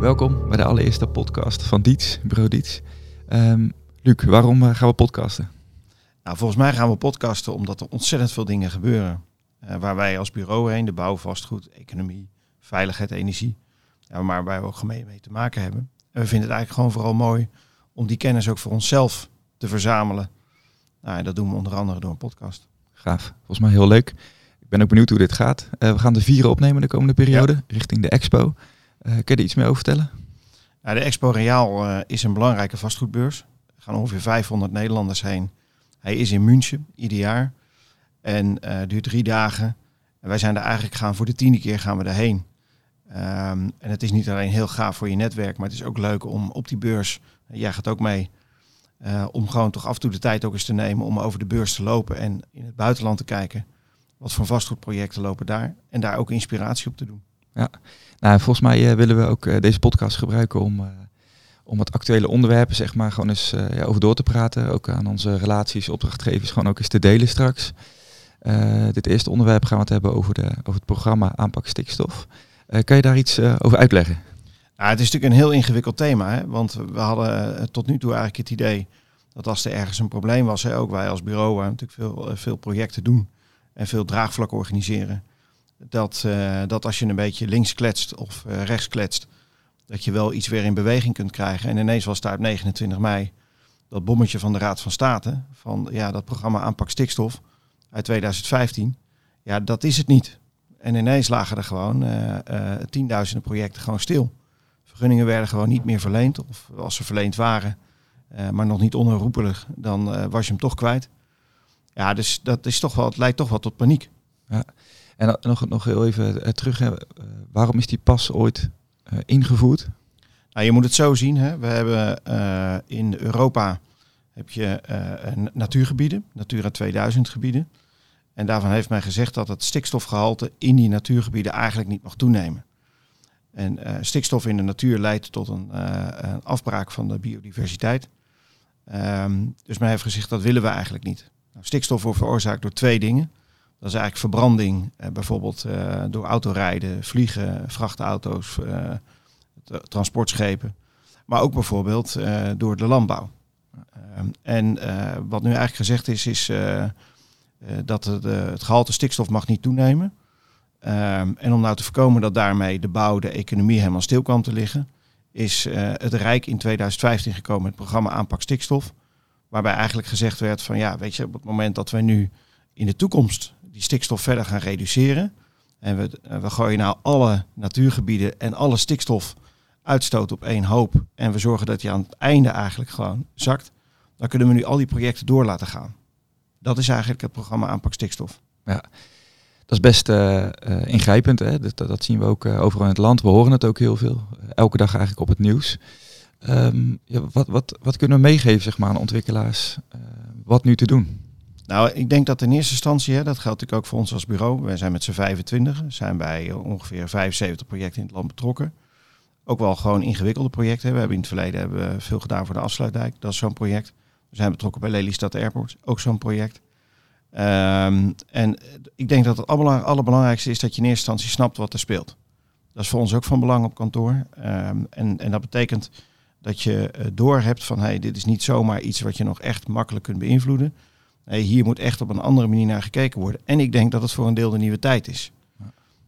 Welkom bij de allereerste podcast van Diets, Bureau Diets. Um, Luc, waarom uh, gaan we podcasten? Nou, volgens mij gaan we podcasten omdat er ontzettend veel dingen gebeuren. Uh, waar wij als bureau heen, de bouw, vastgoed, economie, veiligheid, energie, ja, maar waar we ook gemeen mee te maken hebben. En we vinden het eigenlijk gewoon vooral mooi om die kennis ook voor onszelf te verzamelen. Nou, en dat doen we onder andere door een podcast. Gaaf, volgens mij heel leuk. Ik ben ook benieuwd hoe dit gaat. Uh, we gaan de vieren opnemen de komende periode ja. richting de expo. Uh, kun je er iets meer over vertellen? Ja, de Expo Reaal uh, is een belangrijke vastgoedbeurs. Er gaan ongeveer 500 Nederlanders heen. Hij is in München ieder jaar en uh, duurt drie dagen. En wij zijn er eigenlijk gaan voor de tiende keer gaan we daarheen. Um, en het is niet alleen heel gaaf voor je netwerk, maar het is ook leuk om op die beurs, jij gaat ook mee, om gewoon toch af en toe de tijd ook eens te nemen om over de beurs te lopen en in het buitenland te kijken. Wat voor vastgoedprojecten lopen daar en daar ook inspiratie op te doen. Ja, nou, volgens mij uh, willen we ook uh, deze podcast gebruiken om, uh, om wat actuele onderwerpen zeg maar gewoon eens ja, over door te praten. Ook aan onze relaties, opdrachtgevers gewoon ook eens te delen straks. dit eerste onderwerp gaan we het hebben over, de, over het programma aanpak stikstof. kan je daar iets over uitleggen? Nou, het is natuurlijk een heel ingewikkeld thema, hè? want we hadden tot nu toe eigenlijk het idee dat als er ergens een probleem was, hè, ook wij als bureau, waar natuurlijk veel, veel projecten doen en veel draagvlak organiseren, dat, uh, dat als je een beetje links kletst of uh, rechts kletst, dat je wel iets weer in beweging kunt krijgen. En ineens was daar op 29 mei dat bommetje van de Raad van State, van ja, dat programma aanpak stikstof uit 2015. Ja, dat is het niet. En ineens lagen er gewoon uh, tienduizenden projecten gewoon stil. Vergunningen werden gewoon niet meer verleend. Of als ze verleend waren, maar nog niet onherroepelijk, dan was je hem toch kwijt. Ja, dus dat is toch wel, het leidt toch wel tot paniek. Ja. En nog, nog heel even terug, hè. waarom is die pas ooit ingevoerd? Nou, je moet het zo zien. Hè. We hebben in Europa heb je natuurgebieden, Natura 2000 gebieden. En daarvan heeft men gezegd dat het stikstofgehalte in die natuurgebieden eigenlijk niet mag toenemen. En stikstof in de natuur leidt tot een, afbraak van de biodiversiteit. Um, dus men heeft gezegd dat willen we eigenlijk niet. Nou, stikstof wordt veroorzaakt door twee dingen. Dat is eigenlijk verbranding, eh, bijvoorbeeld eh, door autorijden, vliegen, vrachtauto's, eh, transportschepen. Maar ook bijvoorbeeld door de landbouw. Uh, en wat nu eigenlijk gezegd is, is dat het, het gehalte stikstof mag niet toenemen. Ehm, en om nou te voorkomen dat daarmee de bouw, de economie helemaal stil kwam te liggen, is het Rijk in 2015 gekomen met het programma Aanpak Stikstof. Waarbij eigenlijk gezegd werd van ja, weet je, op het moment dat wij nu in de toekomst stikstof verder gaan reduceren. En we, we gooien nou alle natuurgebieden en alle stikstofuitstoot op één hoop. En we zorgen dat die aan het einde eigenlijk gewoon zakt. Dan kunnen we nu al die projecten door laten gaan. Dat is eigenlijk het programma aanpak stikstof. Ja, dat is best uh, uh, ingrijpend. Hè? Dat, zien we ook overal in het land. We horen het ook heel veel. elke dag eigenlijk op het nieuws. Um, ja, wat, wat, wat kunnen we meegeven zeg maar, aan ontwikkelaars? wat nu te doen? Nou, ik denk dat in eerste instantie, hè, dat geldt natuurlijk ook voor ons als bureau. Wij zijn met z'n 25, zijn bij ongeveer 75 projecten in het land betrokken. Ook wel gewoon ingewikkelde projecten. We hebben in het verleden hebben we veel gedaan voor de afsluitdijk. Dat is zo'n project. We zijn betrokken bij Lelystad Airport, ook zo'n project. Um, en ik denk dat het allerbelangrijkste is dat je in eerste instantie snapt wat er speelt. Dat is voor ons ook van belang op kantoor. Um, en, en dat betekent dat je door hebt van hey, dit is niet zomaar iets wat je nog echt makkelijk kunt beïnvloeden. Nee, hier moet echt op een andere manier naar gekeken worden. En ik denk dat het voor een deel de nieuwe tijd is.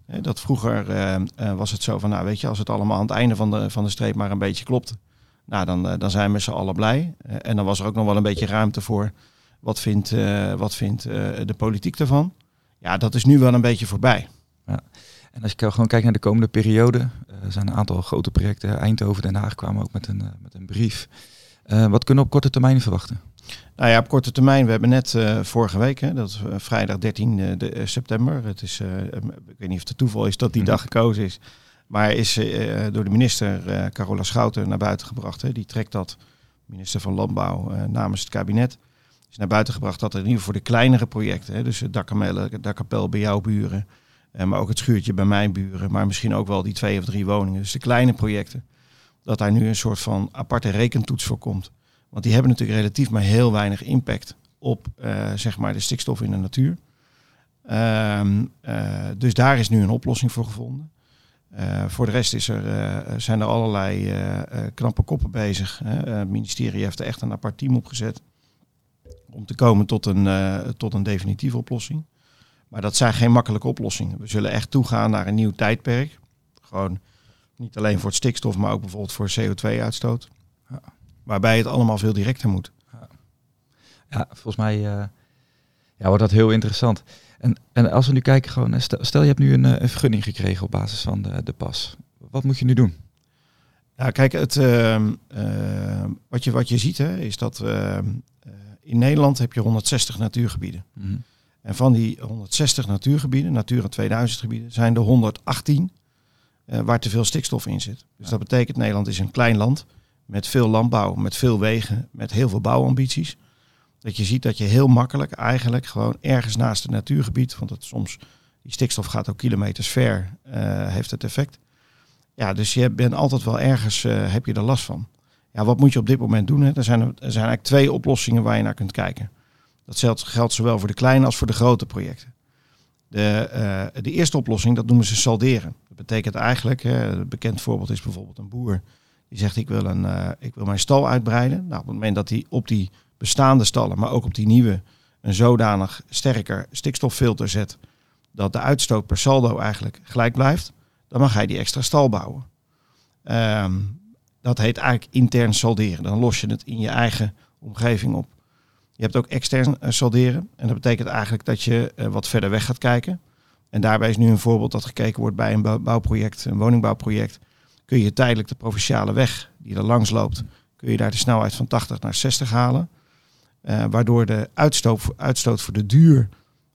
Ja. Dat vroeger uh, uh, was het zo van, nou weet je, als het allemaal aan het einde van de, van de streep maar een beetje klopt, nou dan, uh, dan zijn we z'n allen blij. en dan was er ook nog wel een beetje ruimte voor, wat vindt, wat vindt de politiek ervan? Ja, dat is nu wel een beetje voorbij. Ja. En als je gewoon kijkt naar de komende periode, er zijn een aantal grote projecten. Eindhoven, Den Haag kwamen ook met een, met een brief. wat kunnen we op korte termijn verwachten? Nou ja, op korte termijn. We hebben net uh, vorige week, hè, dat is uh, vrijdag 13 uh, de, september. Het is, ik weet niet of het toeval is dat die dag gekozen is. Maar is door de minister Carola Schouten naar buiten gebracht. Hè. Die trekt dat, minister van Landbouw, namens het kabinet. Is naar buiten gebracht dat er in ieder geval voor de kleinere projecten, hè, dus het dakkapel bij jouw buren, maar ook het schuurtje bij mijn buren, maar misschien ook wel die twee of drie woningen, dus de kleine projecten, dat daar nu een soort van aparte rekentoets voor komt. Want die hebben natuurlijk relatief maar heel weinig impact op uh, zeg maar de stikstof in de natuur. Um, uh, dus daar is nu een oplossing voor gevonden. Uh, voor de rest is er, zijn er allerlei knappe koppen bezig. Hè. het ministerie heeft er echt een apart team opgezet om te komen tot een, tot een definitieve oplossing. Maar dat zijn geen makkelijke oplossingen. We zullen echt toegaan naar een nieuw tijdperk. Gewoon niet alleen voor het stikstof, maar ook bijvoorbeeld voor CO2-uitstoot. Waarbij het allemaal veel directer moet. Ja, volgens mij ja, wordt dat heel interessant. En, en als we nu kijken, gewoon, stel, stel je hebt nu een, een, vergunning gekregen op basis van de, de pas. Wat moet je nu doen? Ja, kijk, het, uh, uh, wat, je, wat je ziet hè, is dat uh, in Nederland heb je 160 natuurgebieden. Mm En van die 160 natuurgebieden, Natura 2000 gebieden, zijn er 118 waar te veel stikstof in zit. Dus dat betekent Nederland is een klein land met veel landbouw, met veel wegen, met heel veel bouwambities. Dat je ziet dat je heel makkelijk eigenlijk gewoon ergens naast het natuurgebied, want het soms, die stikstof gaat ook kilometers ver, uh, heeft het effect. Ja, dus je bent altijd wel ergens, uh, heb je er last van. Ja, wat moet je op dit moment doen? Hè? Er, zijn, er zijn eigenlijk twee oplossingen waar je naar kunt kijken. Dat geldt, zowel voor de kleine als voor de grote projecten. De, uh, de eerste oplossing, dat noemen ze salderen. Dat betekent eigenlijk, een bekend voorbeeld is bijvoorbeeld een boer die zegt ik wil, een, ik wil mijn stal uitbreiden. Nou, op het moment dat hij op die bestaande stallen, maar ook op die nieuwe, een zodanig sterker stikstoffilter zet dat de uitstoot per saldo eigenlijk gelijk blijft, dan mag hij die extra stal bouwen. Ehm, dat heet eigenlijk intern salderen. Dan los je het in je eigen omgeving op. Je hebt ook extern uh, salderen. En dat betekent eigenlijk dat je uh, wat verder weg gaat kijken. En daarbij is nu een voorbeeld dat gekeken wordt bij een bouwproject, een woningbouwproject. Kun je tijdelijk de provinciale weg die er langs loopt, kun je daar de snelheid van 80 naar 60 halen. Uh, waardoor de uitstoot, uitstoot voor de duur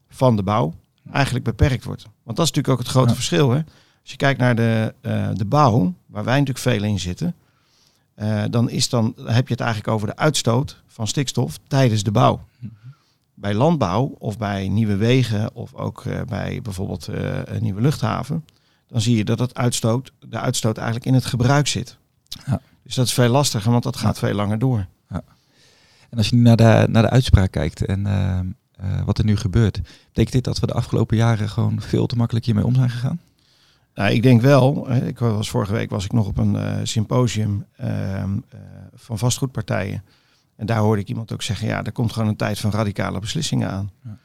van de bouw eigenlijk beperkt wordt. Want dat is natuurlijk ook het grote verschil. Hè? Als je kijkt naar de, uh, de bouw, waar wij natuurlijk veel in zitten, uh, dan, is dan heb je het eigenlijk over de uitstoot van stikstof tijdens de bouw. Mm -hmm. Bij landbouw of bij nieuwe wegen of ook bij bijvoorbeeld een nieuwe luchthaven, dan zie je dat het uitstoot, de uitstoot eigenlijk in het gebruik zit. Ja. Dus dat is veel lastiger, want dat gaat ja. veel langer door. En als je nu naar de, naar de uitspraak kijkt en uh, uh, wat er nu gebeurt, betekent dit dat we de afgelopen jaren gewoon veel te makkelijk hiermee om zijn gegaan? Nou, ik denk wel. Ik was vorige week was ik nog op een uh, symposium ehm, van vastgoedpartijen. En daar hoorde ik iemand ook zeggen, ja, er komt gewoon een tijd van radicale beslissingen aan. Ja.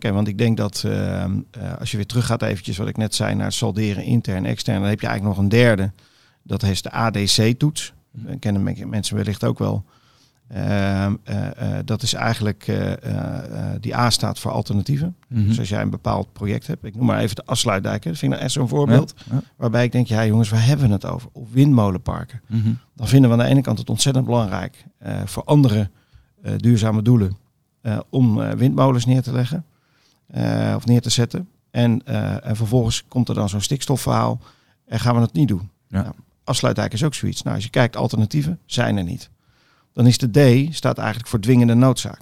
Want ik denk dat ehm, als je weer terug gaat eventjes wat ik net zei naar salderen intern, extern, dan heb je eigenlijk nog een derde. Dat is de ADC-toets. Dat kennen mensen wellicht ook wel. Uh, uh, dat is eigenlijk, die A staat voor alternatieven. Mm -hmm. Dus als jij een bepaald project hebt, ik noem maar even de afsluitdijken, dat vind ik nou echt zo'n voorbeeld. Ja, ja. Waarbij ik denk, ja jongens, waar hebben we het over? Of windmolenparken. Mm -hmm. Dan vinden we aan de ene kant het ontzettend belangrijk voor andere duurzame doelen om windmolens neer te leggen of neer te zetten. En, en vervolgens komt er dan zo'n stikstofverhaal en gaan we het niet doen. Ja. Nou, afsluitdijk is ook zoiets. Nou, als je kijkt, alternatieven zijn er niet dan is de D staat eigenlijk voor dwingende noodzaak.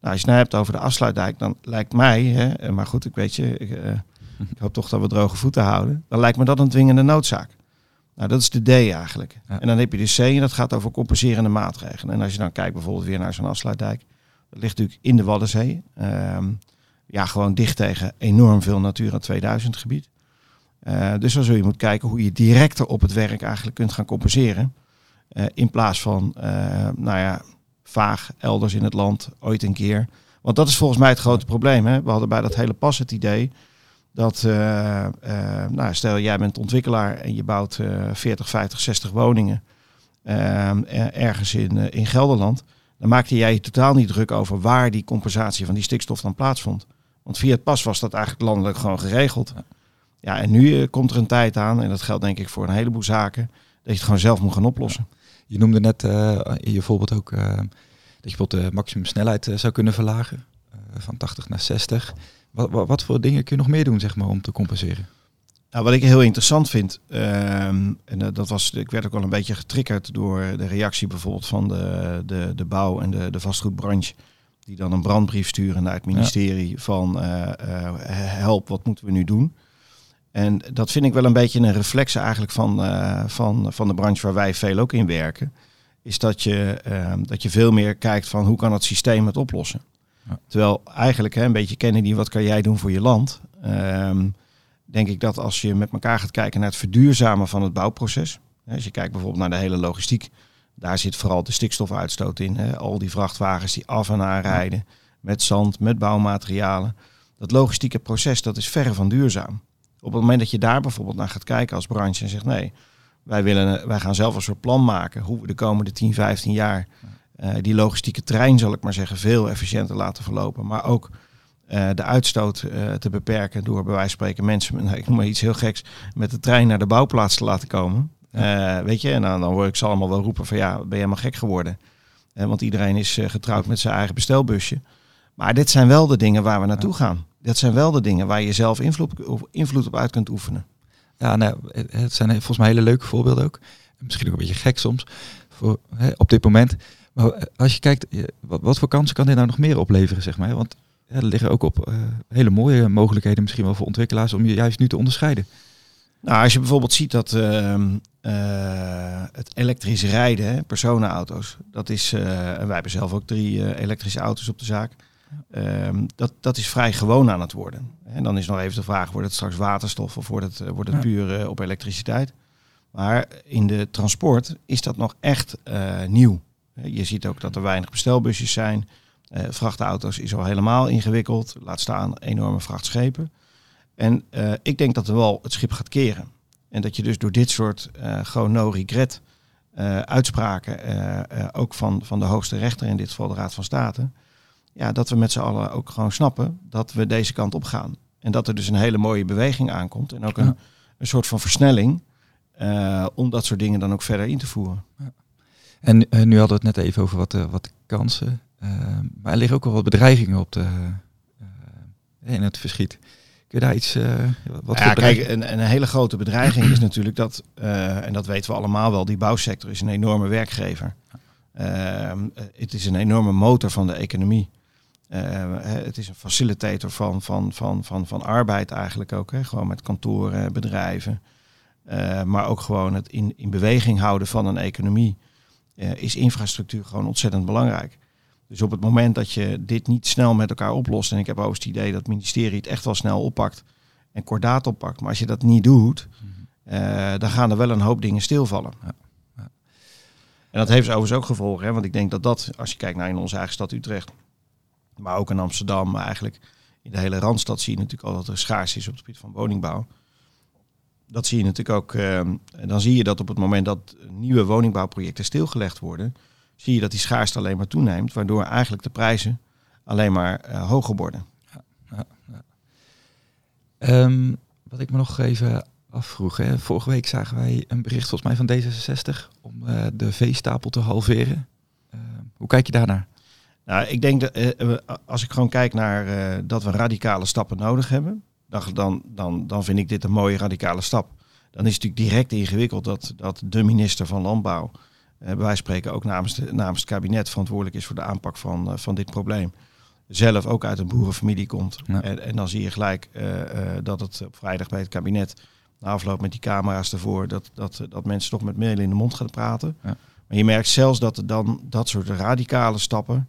Nou, als je het nou hebt over de afsluitdijk, dan lijkt mij, hè, maar goed, ik weet je, ik, uh, ik, hoop toch dat we droge voeten houden, dan lijkt me dat een dwingende noodzaak. Nou, dat is de D eigenlijk. Ja. En dan heb je de C en dat gaat over compenserende maatregelen. En als je dan kijkt bijvoorbeeld weer naar zo'n afsluitdijk, dat ligt natuurlijk in de Waddenzee. Um, ja, gewoon dicht tegen enorm veel Natura 2000 gebied. Uh, dus dan zul je moeten kijken hoe je directer op het werk eigenlijk kunt gaan compenseren. Uh, in plaats van, uh, nou ja, vaag elders in het land ooit een keer. Want dat is volgens mij het grote probleem. Hè? We hadden bij dat hele pas het idee dat, nou, stel jij bent ontwikkelaar en je bouwt 40, 50, 60 woningen ergens in, in Gelderland. Dan maakte jij je totaal niet druk over waar die compensatie van die stikstof dan plaatsvond. Want via het pas was dat eigenlijk landelijk gewoon geregeld. Ja, en nu komt er een tijd aan, en dat geldt denk ik voor een heleboel zaken, dat je het gewoon zelf moet gaan oplossen. Je noemde net uh, in je voorbeeld ook uh, dat je bijvoorbeeld de maximumsnelheid uh, zou kunnen verlagen. van 80 naar 60. Wat, wat, wat, voor dingen kun je nog meer doen zeg maar, om te compenseren? Nou, wat ik heel interessant vind, um, en dat was, ik werd ook wel een beetje getriggerd door de reactie bijvoorbeeld van de, de, de bouw- en de, de vastgoedbranche. Die dan een brandbrief sturen naar het ministerie ja. van help, wat moeten we nu doen? En dat vind ik wel een beetje een reflex eigenlijk van, uh, van, van de branche waar wij veel ook in werken. Is dat je, uh, dat je veel meer kijkt van hoe kan het systeem het oplossen. Ja. Terwijl eigenlijk hè, een beetje kennen die wat kan jij doen voor je land. Um, denk ik dat als je met elkaar gaat kijken naar het verduurzamen van het bouwproces. Als je kijkt bijvoorbeeld naar de hele logistiek. Daar zit vooral de stikstofuitstoot in. Hè? Al die vrachtwagens die af en aan rijden. Met zand, met bouwmaterialen. Dat logistieke proces dat is verre van duurzaam. Op het moment dat je daar bijvoorbeeld naar gaat kijken als branche en zegt nee, wij, willen, wij gaan zelf een soort plan maken hoe we de komende 10, 15 jaar uh, die logistieke trein, zal ik maar zeggen, veel efficiënter laten verlopen. Maar ook uh, de uitstoot te beperken door bij wijze van spreken mensen, ik noem maar iets heel geks, met de trein naar de bouwplaats te laten komen. Ja. weet je, en dan, dan hoor ik ze allemaal wel roepen van ja, ben je helemaal gek geworden? want iedereen is getrouwd met zijn eigen bestelbusje. Maar dit zijn wel de dingen waar we naartoe gaan. Dat zijn wel de dingen waar je zelf invloed, invloed op uit kunt oefenen. Ja, nou, het zijn volgens mij hele leuke voorbeelden ook. Misschien ook een beetje gek soms voor, hè, op dit moment. Maar als je kijkt, wat, wat, voor kansen kan dit nou nog meer opleveren, zeg maar? Want ja, er liggen ook op uh, hele mooie mogelijkheden misschien wel voor ontwikkelaars om je juist nu te onderscheiden. Nou, als je bijvoorbeeld ziet dat uh, uh, het elektrisch rijden, personenauto's, dat is, eh, en wij hebben zelf ook drie elektrische auto's op de zaak. Um, dat, dat is vrij gewoon aan het worden. En dan is nog even de vraag, wordt het straks waterstof of wordt het, wordt het puur op elektriciteit? Maar in de transport is dat nog echt nieuw. Je ziet ook dat er weinig bestelbusjes zijn. Vrachtauto's is al helemaal ingewikkeld. Laat staan enorme vrachtschepen. En uh, ik denk dat er wel het schip gaat keren. En dat je dus door dit soort uh, gewoon no regret uitspraken, ook van, van de hoogste rechter, in dit geval de Raad van State, ja, dat we met z'n allen ook gewoon snappen dat we deze kant op gaan. En dat er dus een hele mooie beweging aankomt. En ook een, een soort van versnelling om dat soort dingen dan ook verder in te voeren. Ja. En nu hadden we het net even over wat, wat kansen maar er liggen ook wel wat bedreigingen op de, in het verschiet. Kun je daar iets... Uh, wat ja, kijk, een, een, hele grote bedreiging is natuurlijk dat, en dat weten we allemaal wel, die bouwsector is een enorme werkgever. Ehm, het is een enorme motor van de economie. het is een facilitator van, van, van, van, van arbeid eigenlijk ook. Hè? Gewoon met kantoren, bedrijven. maar ook gewoon het in, in beweging houden van een economie. is infrastructuur gewoon ontzettend belangrijk. Dus op het moment dat je dit niet snel met elkaar oplost, en ik heb ook het idee dat het ministerie het echt wel snel oppakt en kordaat oppakt, maar als je dat niet doet, mhm. uh, dan gaan er wel een hoop dingen stilvallen. Ja. Ja. En dat heeft overigens ook gevolgen, hè? want ik denk dat dat, als je kijkt naar in onze eigen stad Utrecht, maar ook in Amsterdam, maar eigenlijk in de hele Randstad zie je natuurlijk al dat er schaars is op het gebied van woningbouw. Dat zie je natuurlijk ook, uh, en dan zie je dat op het moment dat nieuwe woningbouwprojecten stilgelegd worden, zie je dat die schaarste alleen maar toeneemt, waardoor eigenlijk de prijzen alleen maar uh, hoger worden. Ja, ja, ja. Um, wat ik me nog even afvroeg, hè. vorige week zagen wij een bericht volgens mij van D66 om uh, de veestapel te halveren. Uh, hoe kijk je daarnaar? Nou, ik denk dat uh, als ik gewoon kijk naar dat we radicale stappen nodig hebben, dan, dan, dan vind ik dit een mooie radicale stap. Dan is het natuurlijk direct ingewikkeld dat, dat de minister van Landbouw wij spreken ook namens, de, namens het kabinet verantwoordelijk is voor de aanpak van, uh, van dit probleem. Zelf ook uit een boerenfamilie komt. Ja. En, en, dan zie je gelijk uh, dat het op vrijdag bij het kabinet, na afloop met die camera's ervoor, dat, dat, dat mensen toch met meel in de mond gaan praten. Ja. Maar je merkt zelfs dat er dan dat soort radicale stappen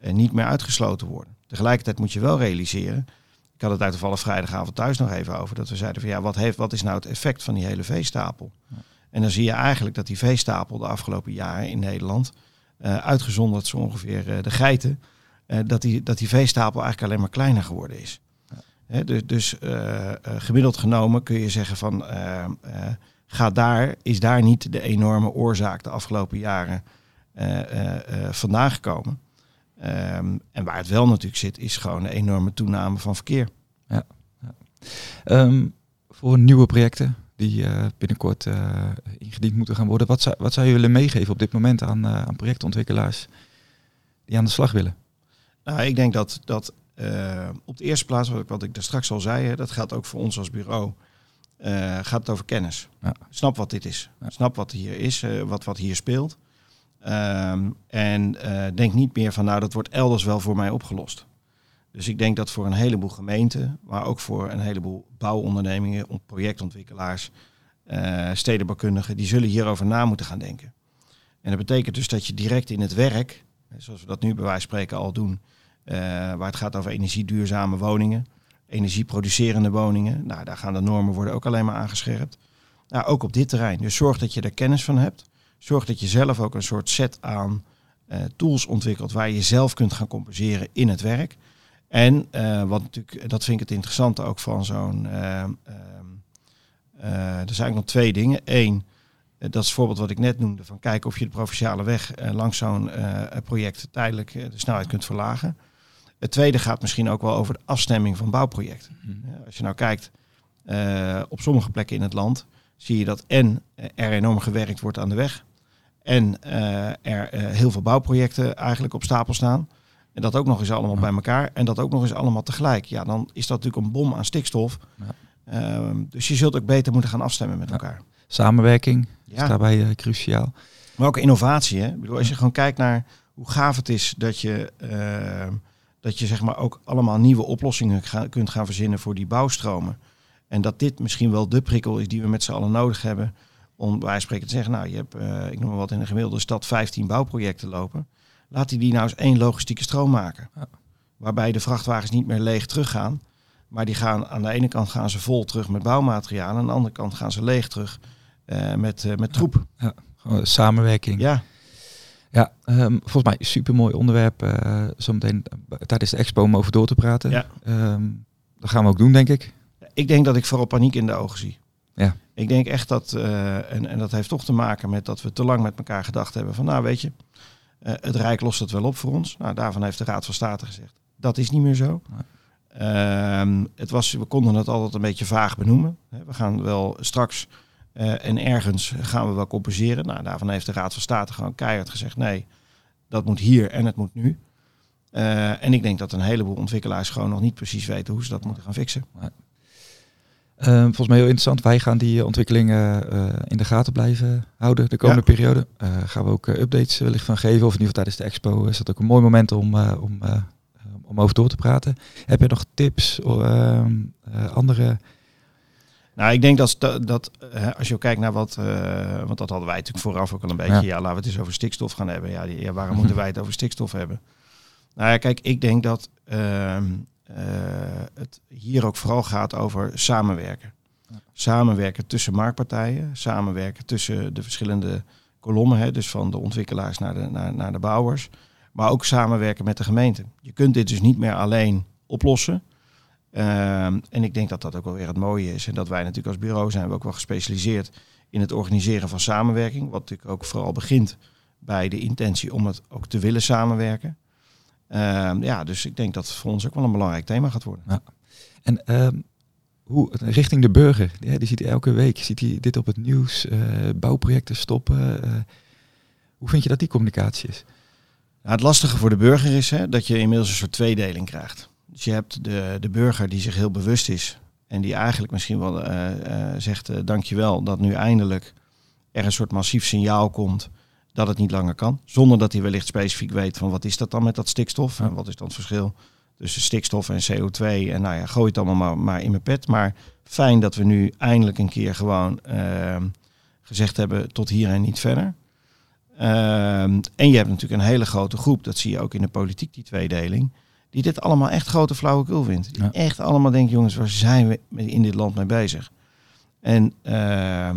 niet meer uitgesloten worden. Tegelijkertijd moet je wel realiseren, ik had het uit toevallig vrijdagavond thuis nog even over, dat we zeiden van ja, wat, heeft, wat is nou het effect van die hele veestapel? Ja. En dan zie je eigenlijk dat die veestapel de afgelopen jaren in Nederland, uh, uitgezonderd zo ongeveer uh, de geiten, uh, dat, die, dat die veestapel eigenlijk alleen maar kleiner geworden is. Ja. dus dus gemiddeld genomen kun je zeggen van, ga daar, is daar niet de enorme oorzaak de afgelopen jaren vandaan gekomen. Um, en waar het wel natuurlijk zit, is gewoon een enorme toename van verkeer. Ja. ja. Um, voor nieuwe projecten, die uh, binnenkort uh, ingediend moeten gaan worden. Wat zou, wat zou je willen meegeven op dit moment aan, uh, aan projectontwikkelaars die aan de slag willen? Nou, ik denk dat, dat op de eerste plaats, wat ik, wat ik daar straks al zei, hè, dat geldt ook voor ons als bureau, gaat het over kennis. Ja. Snap wat dit is. Ja. Snap wat hier is, wat, wat hier speelt. Um, en denk niet meer van, nou, dat wordt elders wel voor mij opgelost. Dus ik denk dat voor een heleboel gemeenten, maar ook voor een heleboel bouwondernemingen, projectontwikkelaars, uh, stedenbouwkundigen, die zullen hierover na moeten gaan denken. En dat betekent dus dat je direct in het werk, zoals we dat nu bij wijze van spreken al doen, uh, waar het gaat over energieduurzame woningen, energieproducerende woningen. Nou, daar gaan de normen worden ook alleen maar aangescherpt. Nou, ook op dit terrein. Dus zorg dat je er kennis van hebt. Zorg dat je zelf ook een soort set aan uh, tools ontwikkelt waar je zelf kunt gaan compenseren in het werk. En uh, wat natuurlijk, dat vind ik het interessante ook van zo'n. Uh, er zijn eigenlijk nog twee dingen. Eén, dat is het voorbeeld wat ik net noemde: van kijken of je de provinciale weg langs zo'n project tijdelijk de snelheid kunt verlagen. Het tweede gaat misschien ook wel over de afstemming van bouwprojecten. Mhm. Als je nou kijkt op sommige plekken in het land, zie je dat en er enorm gewerkt wordt aan de weg. En er heel veel bouwprojecten eigenlijk op stapel staan. En dat ook nog eens allemaal bij elkaar. En dat ook nog eens allemaal tegelijk. Ja, dan is dat natuurlijk een bom aan stikstof. Ja. Ehm, dus je zult ook beter moeten gaan afstemmen met elkaar. Samenwerking is daarbij uh, cruciaal. Maar ook innovatie. Hè? Ik bedoel, als je gewoon kijkt naar hoe gaaf het is dat je, uh, dat je zeg maar ook allemaal nieuwe oplossingen kunt gaan verzinnen voor die bouwstromen. En dat dit misschien wel de prikkel is die we met z'n allen nodig hebben. Om bij spreken te zeggen, nou je hebt, uh, ik noem maar wat, in een gemiddelde stad 15 bouwprojecten lopen. Laat hij die nou eens één logistieke stroom maken. Ja. Waarbij de vrachtwagens niet meer leeg teruggaan. Maar die gaan aan de ene kant gaan ze vol terug met bouwmateriaal. En aan de andere kant gaan ze leeg terug uh, met, uh, met troep. Ja, ja. samenwerking. Ja. Ja, um, volgens mij super mooi onderwerp. Uh, zometeen tijdens de expo om over door te praten. Ja. Um, dat gaan we ook doen, denk ik. Ik denk dat ik vooral paniek in de ogen zie. Ja. Ik denk echt dat, en, en dat heeft toch te maken met dat we te lang met elkaar gedacht hebben van nou weet je, het Rijk lost het wel op voor ons. Nou, daarvan heeft de Raad van State gezegd. Dat is niet meer zo. Uh, het was, we konden het altijd een beetje vaag benoemen. We gaan wel straks uh, en ergens gaan we wel compenseren. Nou, daarvan heeft de Raad van State gewoon keihard gezegd: nee, dat moet hier en het moet nu. Uh, en ik denk dat een heleboel ontwikkelaars gewoon nog niet precies weten hoe ze dat moeten gaan fixen. Uh, volgens mij heel interessant. Wij gaan die ontwikkelingen uh, in de gaten blijven houden de komende ja. periode. Uh, gaan we ook updates wellicht van geven. Of in ieder geval tijdens de expo is dat ook een mooi moment om, om, om over door te praten. Heb je nog tips of ehm, andere... Nou, ik denk dat, dat als je kijkt naar wat, want dat hadden wij natuurlijk vooraf ook al een beetje, ja, ja laten we het eens over stikstof gaan hebben. Ja, die, ja waarom moeten wij het over stikstof hebben? Nou ja, kijk, ik denk dat ehm, uh, het hier ook vooral gaat over samenwerken. Ja. Samenwerken tussen marktpartijen, samenwerken tussen de verschillende kolommen, hè, dus van de ontwikkelaars naar de, naar, naar de bouwers, maar ook samenwerken met de gemeente. Je kunt dit dus niet meer alleen oplossen. Uh, en ik denk dat dat ook wel weer het mooie is. En dat wij natuurlijk als bureau zijn we ook wel gespecialiseerd in het organiseren van samenwerking. Wat natuurlijk ook vooral begint bij de intentie om het ook te willen samenwerken. Uh, ja, dus ik denk dat het voor ons ook wel een belangrijk thema gaat worden. Ja. En uh, hoe richting de burger, ja, die ziet elke week ziet hij dit op het nieuws, uh, bouwprojecten stoppen. Uh, hoe vind je dat die communicatie is? Nou, het lastige voor de burger is hè, dat je inmiddels een soort tweedeling krijgt. Dus je hebt de, de burger die zich heel bewust is en die eigenlijk misschien wel uh, zegt: uh, dankjewel dat nu eindelijk er een soort massief signaal komt dat het niet langer kan. Zonder dat hij wellicht specifiek weet van wat is dat dan met dat stikstof en wat is dan het verschil tussen stikstof en CO2. En nou ja, gooi het allemaal maar, maar in mijn pet. Maar fijn dat we nu eindelijk een keer gewoon uh, gezegd hebben tot hier en niet verder. Uh, en je hebt natuurlijk een hele grote groep, dat zie je ook in de politiek, die tweedeling, die dit allemaal echt grote flauwekul vindt. Die ja. echt allemaal denken, jongens, waar zijn we in dit land mee bezig? En uh,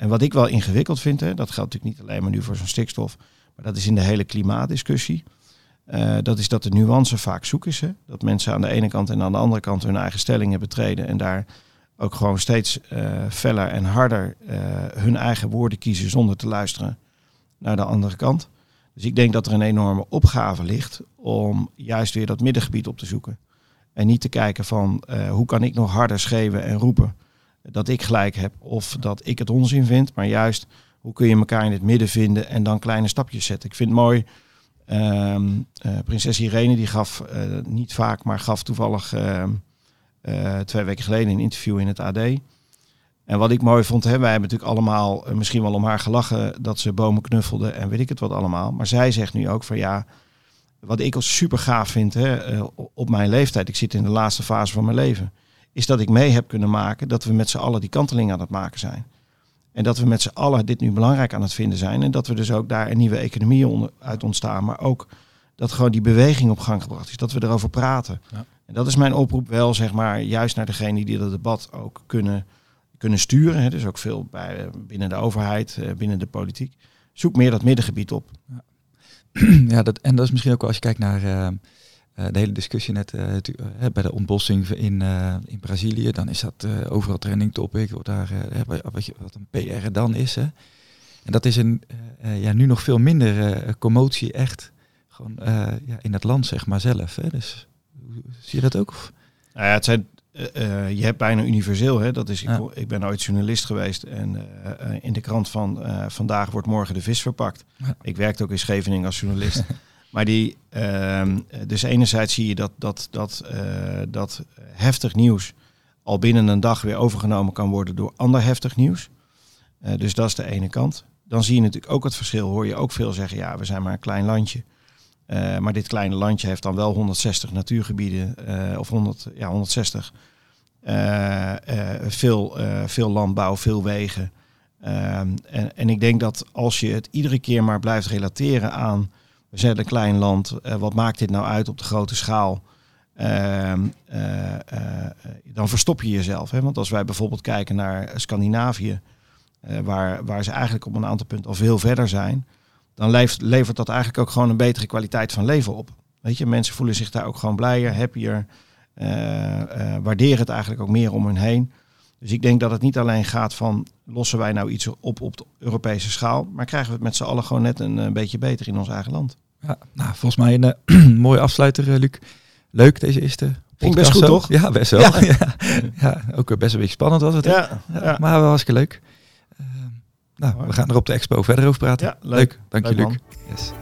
en wat ik wel ingewikkeld vind, hè, dat geldt natuurlijk niet alleen maar nu voor zo'n stikstof, maar dat is in de hele klimaatdiscussie. Uh, dat is dat de nuance vaak zoek is. Hè? Dat mensen aan de ene kant en aan de andere kant hun eigen stellingen betreden en daar ook gewoon steeds uh, feller en harder uh, hun eigen woorden kiezen zonder te luisteren naar de andere kant. Dus ik denk dat er een enorme opgave ligt om juist weer dat middengebied op te zoeken. En niet te kijken van hoe kan ik nog harder schreeuwen en roepen dat ik gelijk heb of dat ik het onzin vind. Maar juist, hoe kun je elkaar in het midden vinden en dan kleine stapjes zetten. Ik vind het mooi, um, uh, prinses Irene die gaf, uh, niet vaak, maar gaf toevallig uh, twee weken geleden een interview in het AD. En wat ik mooi vond, hè, wij hebben natuurlijk allemaal misschien wel om haar gelachen dat ze bomen knuffelde en weet ik het wat allemaal. Maar zij zegt nu ook van ja, wat ik als super gaaf vind hè, op mijn leeftijd, ik zit in de laatste fase van mijn leven is dat ik mee heb kunnen maken dat we met z'n allen die kanteling aan het maken zijn. En dat we met z'n allen dit nu belangrijk aan het vinden zijn. En dat we dus ook daar een nieuwe economie uit ontstaan. Maar ook dat gewoon die beweging op gang gebracht is. Dat we erover praten. Ja. En dat is mijn oproep wel, zeg maar, juist naar degene die dat debat ook kunnen, kunnen sturen. Hè. Dus ook veel bij, binnen de overheid, binnen de politiek. Zoek meer dat middengebied op. Ja. ja, dat, en dat is misschien ook wel als je kijkt naar de hele discussie net bij de ontbossing in, in Brazilië. Dan is dat overal trending topic. Wat, daar, wat, je, wat een PR dan is. Hè. En dat is een, ja, nu nog veel minder commotie echt gewoon ja, in het land zeg maar zelf. Hè. Dus Zie je dat ook? Of? Nou ja, het zijn, uh, je hebt bijna universeel. Hè? Dat is, ik, ik ben ooit journalist geweest en uh, in de krant van vandaag wordt morgen de vis verpakt. Ik werkte ook in Scheveningen als journalist. maar die, ehm, dus enerzijds zie je dat, dat, dat, dat heftig nieuws al binnen een dag weer overgenomen kan worden door ander heftig nieuws. dus dat is de ene kant. Dan zie je natuurlijk ook het verschil. Hoor je ook veel zeggen, ja, we zijn maar een klein landje. Uh, maar dit kleine landje heeft dan wel 160 natuurgebieden, of 100, ja, 160. Uh, veel, veel landbouw, veel wegen. Ehm, en, en ik denk dat als je het iedere keer maar blijft relateren aan, we zijn een klein land, wat maakt dit nou uit op de grote schaal? Ehm, dan verstop je jezelf. Hè? Want als wij bijvoorbeeld kijken naar Scandinavië, waar, waar ze eigenlijk op een aantal punten al veel verder zijn, dan levert, dat eigenlijk ook gewoon een betere kwaliteit van leven op. Weet je, mensen voelen zich daar ook gewoon blijer, happier, waarderen het eigenlijk ook meer om hen heen. Dus ik denk dat het niet alleen gaat van lossen wij nou iets op op de Europese schaal, maar krijgen we het met z'n allen gewoon net een, een eh, beetje beter in ons eigen land. Ja, nou, volgens mij een uh, mooie afsluiter, Luc. Leuk deze eerste. Ging best goed, toch? Ja, best wel. Ja. ja. ook best een beetje spannend was het. Ja, ja. Maar wel hartstikke leuk. Nou, we gaan er op de expo verder over praten. Ja, leuk. Dank je, Luc. Yes.